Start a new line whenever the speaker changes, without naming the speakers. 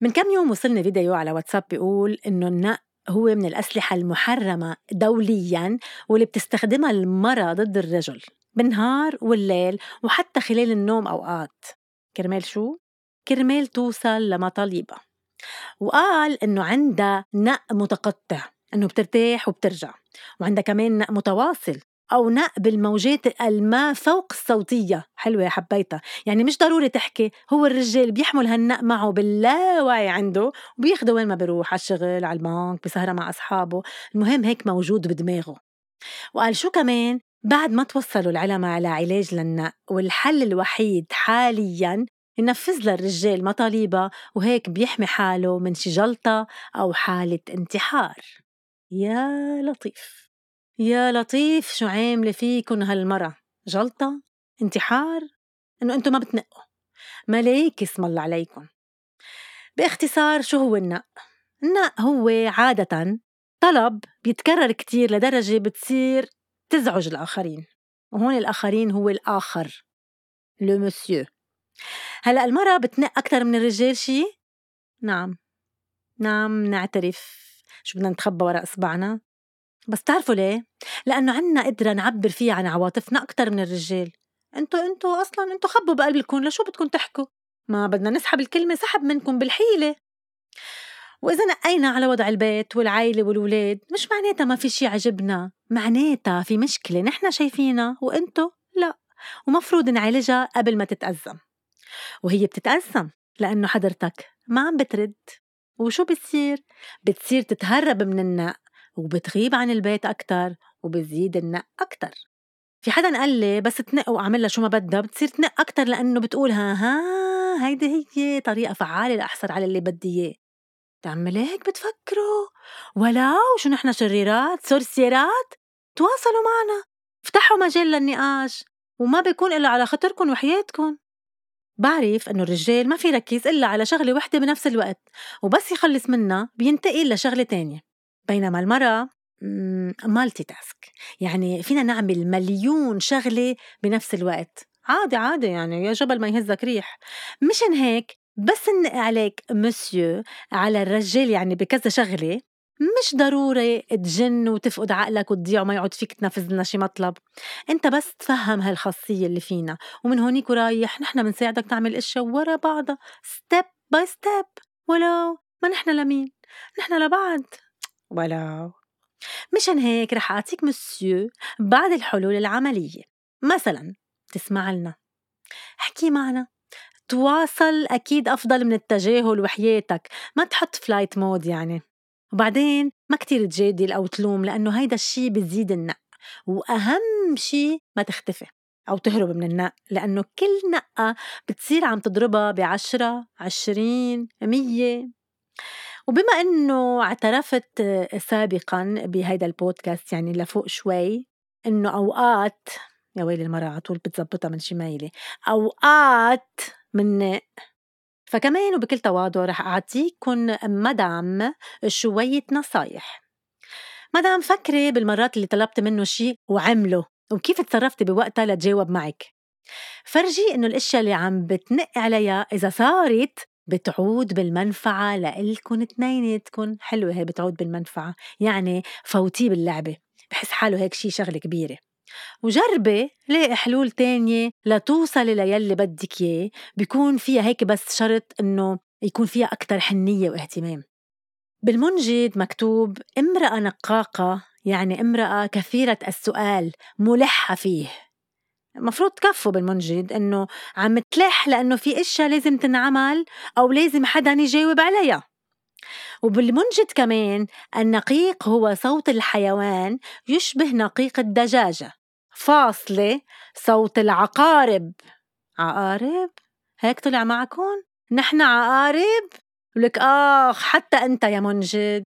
من كم يوم وصلني فيديو على واتساب بيقول إنه النق هو من الأسلحة المحرمة دولياً واللي بتستخدمها المرأة ضد الرجل بالنهار والليل وحتى خلال النوم أوقات. كرمال شو؟ كرمال توصل لمطالبها. وقال إنه عندها نق متقطع إنه بترتاح وبترجع وعندها كمان نق متواصل. أو نق بالموجات الما فوق الصوتية. حلوة حبيتها. يعني مش ضروري تحكي. هو الرجال بيحمل هالنق معه باللاوعي عنده وبياخده وين ما بيروح على الشغل على البنك بسهرة مع أصحابه. المهم هيك موجود بدماغه. وقال شو كمان؟ بعد ما توصلوا العلماء على علاج للنق والحل الوحيد حاليا ينفذ للرجال مطالبها وهيك بيحمي حاله من شي جلطة أو حالة انتحار. يا لطيف. يا لطيف شو عاملة فيكن هالمرة؟ جلطة؟ انتحار؟ إنه أنتم ما بتنقوا. ملايك اسم الله عليكم باختصار شو هو النق؟ النق هو عادة طلب بيتكرر كتير لدرجة بتصير تزعج الآخرين وهون الآخرين هو الآخر لو مسيو. هلأ المرأة بتنق أكتر من الرجال شي؟ نعم. نعم نعترف. شو بدنا نتخبى ورا إصبعنا؟ بس تعرفوا ليه؟ لأنه عنا قدرة نعبر فيها عن عواطفنا أكتر من الرجال. انتو انتو أصلا انتو خبوا بقلبكم لشو بدكم تحكوا؟ ما بدنا نسحب الكلمة سحب منكم بالحيلة. وإذا نقينا على وضع البيت والعائلة والولاد مش معناتها ما في شي عجبنا. معناتها في مشكلة نحن شايفينها وإنتو لا. ومفروض نعالجها قبل ما تتأزم. وهي بتتأزم لأنه حضرتك ما عم بترد. وشو بتصير؟ بتصير تتهرب من النق وبتغيب عن البيت أكتر وبتزيد النق أكتر. في حدا قال لي بس تنق وأعملها شو ما بدها بتصير تنق أكتر لأنه بتقولها ها هيدي هي طريقة فعالة لأحصل على اللي بدي إياه. تعمل هيك بتفكروا؟ ولو شو نحن شريرات سورسيرات؟ تواصلوا معنا. افتحوا مجال للنقاش. وما بيكون إلا على خاطركم وحياتكم. بعرف إنه الرجال ما في ركز إلا على شغلة وحدة بنفس الوقت. وبس يخلص منها بينتقل لشغلة تانية. بينما المرأة مالتي تاسك يعني فينا نعمل مليون شغلة بنفس الوقت. عادي عادي يعني يا جبل ما يهزك ريح. مشان هيك بس ننق عليك مسيو على الرجال يعني بكذا شغلة. مش ضروري تجن وتفقد عقلك وتضيع وما يقعد فيك تنفذ لنا شي مطلب. انت بس تفهم هالخاصية اللي فينا. ومن هونيك ورايح نحن بنساعدك تعمل إشياء ورا بعضها. step by step ولو ما نحن لمين. نحن لبعض. ولو مشان هيك رح أعطيك مسيو بعض الحلول العملية. مثلا تسمع لنا. احكي معنا. تواصل أكيد أفضل من التجاهل وحياتك. ما تحط flight mode يعني. وبعدين ما كتير تجادل أو تلوم لأنه هيدا الشي بتزيد النق وأهم شي ما تختفي أو تهرب من النق لأنه كل نقة بتصير عم تضربها بعشرة عشرين مية. وبما إنه اعترفت سابقا بهيدا البودكاست يعني لفوق شوي إنه أوقات يا ويلي المرأة على طول بتزبطها من شمايلي أوقات من فكمان وبكل تواضع رح أعطيكم مدام شوية نصايح. مدام فكري بالمرات اللي طلبت منه شيء وعمله وكيف تصرفتي بوقتها لتجاوب معك؟ فرجي إنه الأشياء اللي عم بتنق عليها إذا صارت بتعود بالمنفعة لإلكن اتنيناتكن حلوة هي بتعود بالمنفعة يعني فوتيه باللعبة بحس حاله هيك شي شغلة كبيرة. وجربي لاقي حلول تانية لتوصلي ليلي بدك إياه بيكون فيها هيك بس شرط إنه يكون فيها أكتر حنية واهتمام. بالمنجد مكتوب امرأة نقاقة يعني امرأة كثيرة السؤال ملحة فيه. المفروض تكفوا بالمنجد إنه عم تلح لأنه في إشياء لازم تنعمل أو لازم حدا يجاوب عليها وبالمنجد كمان النقيق هو صوت الحيوان يشبه نقيق الدجاجة فاصلة صوت العقارب عقارب؟ هيك طلع معكم؟ نحن عقارب؟ ولك آخ حتى أنت يا منجد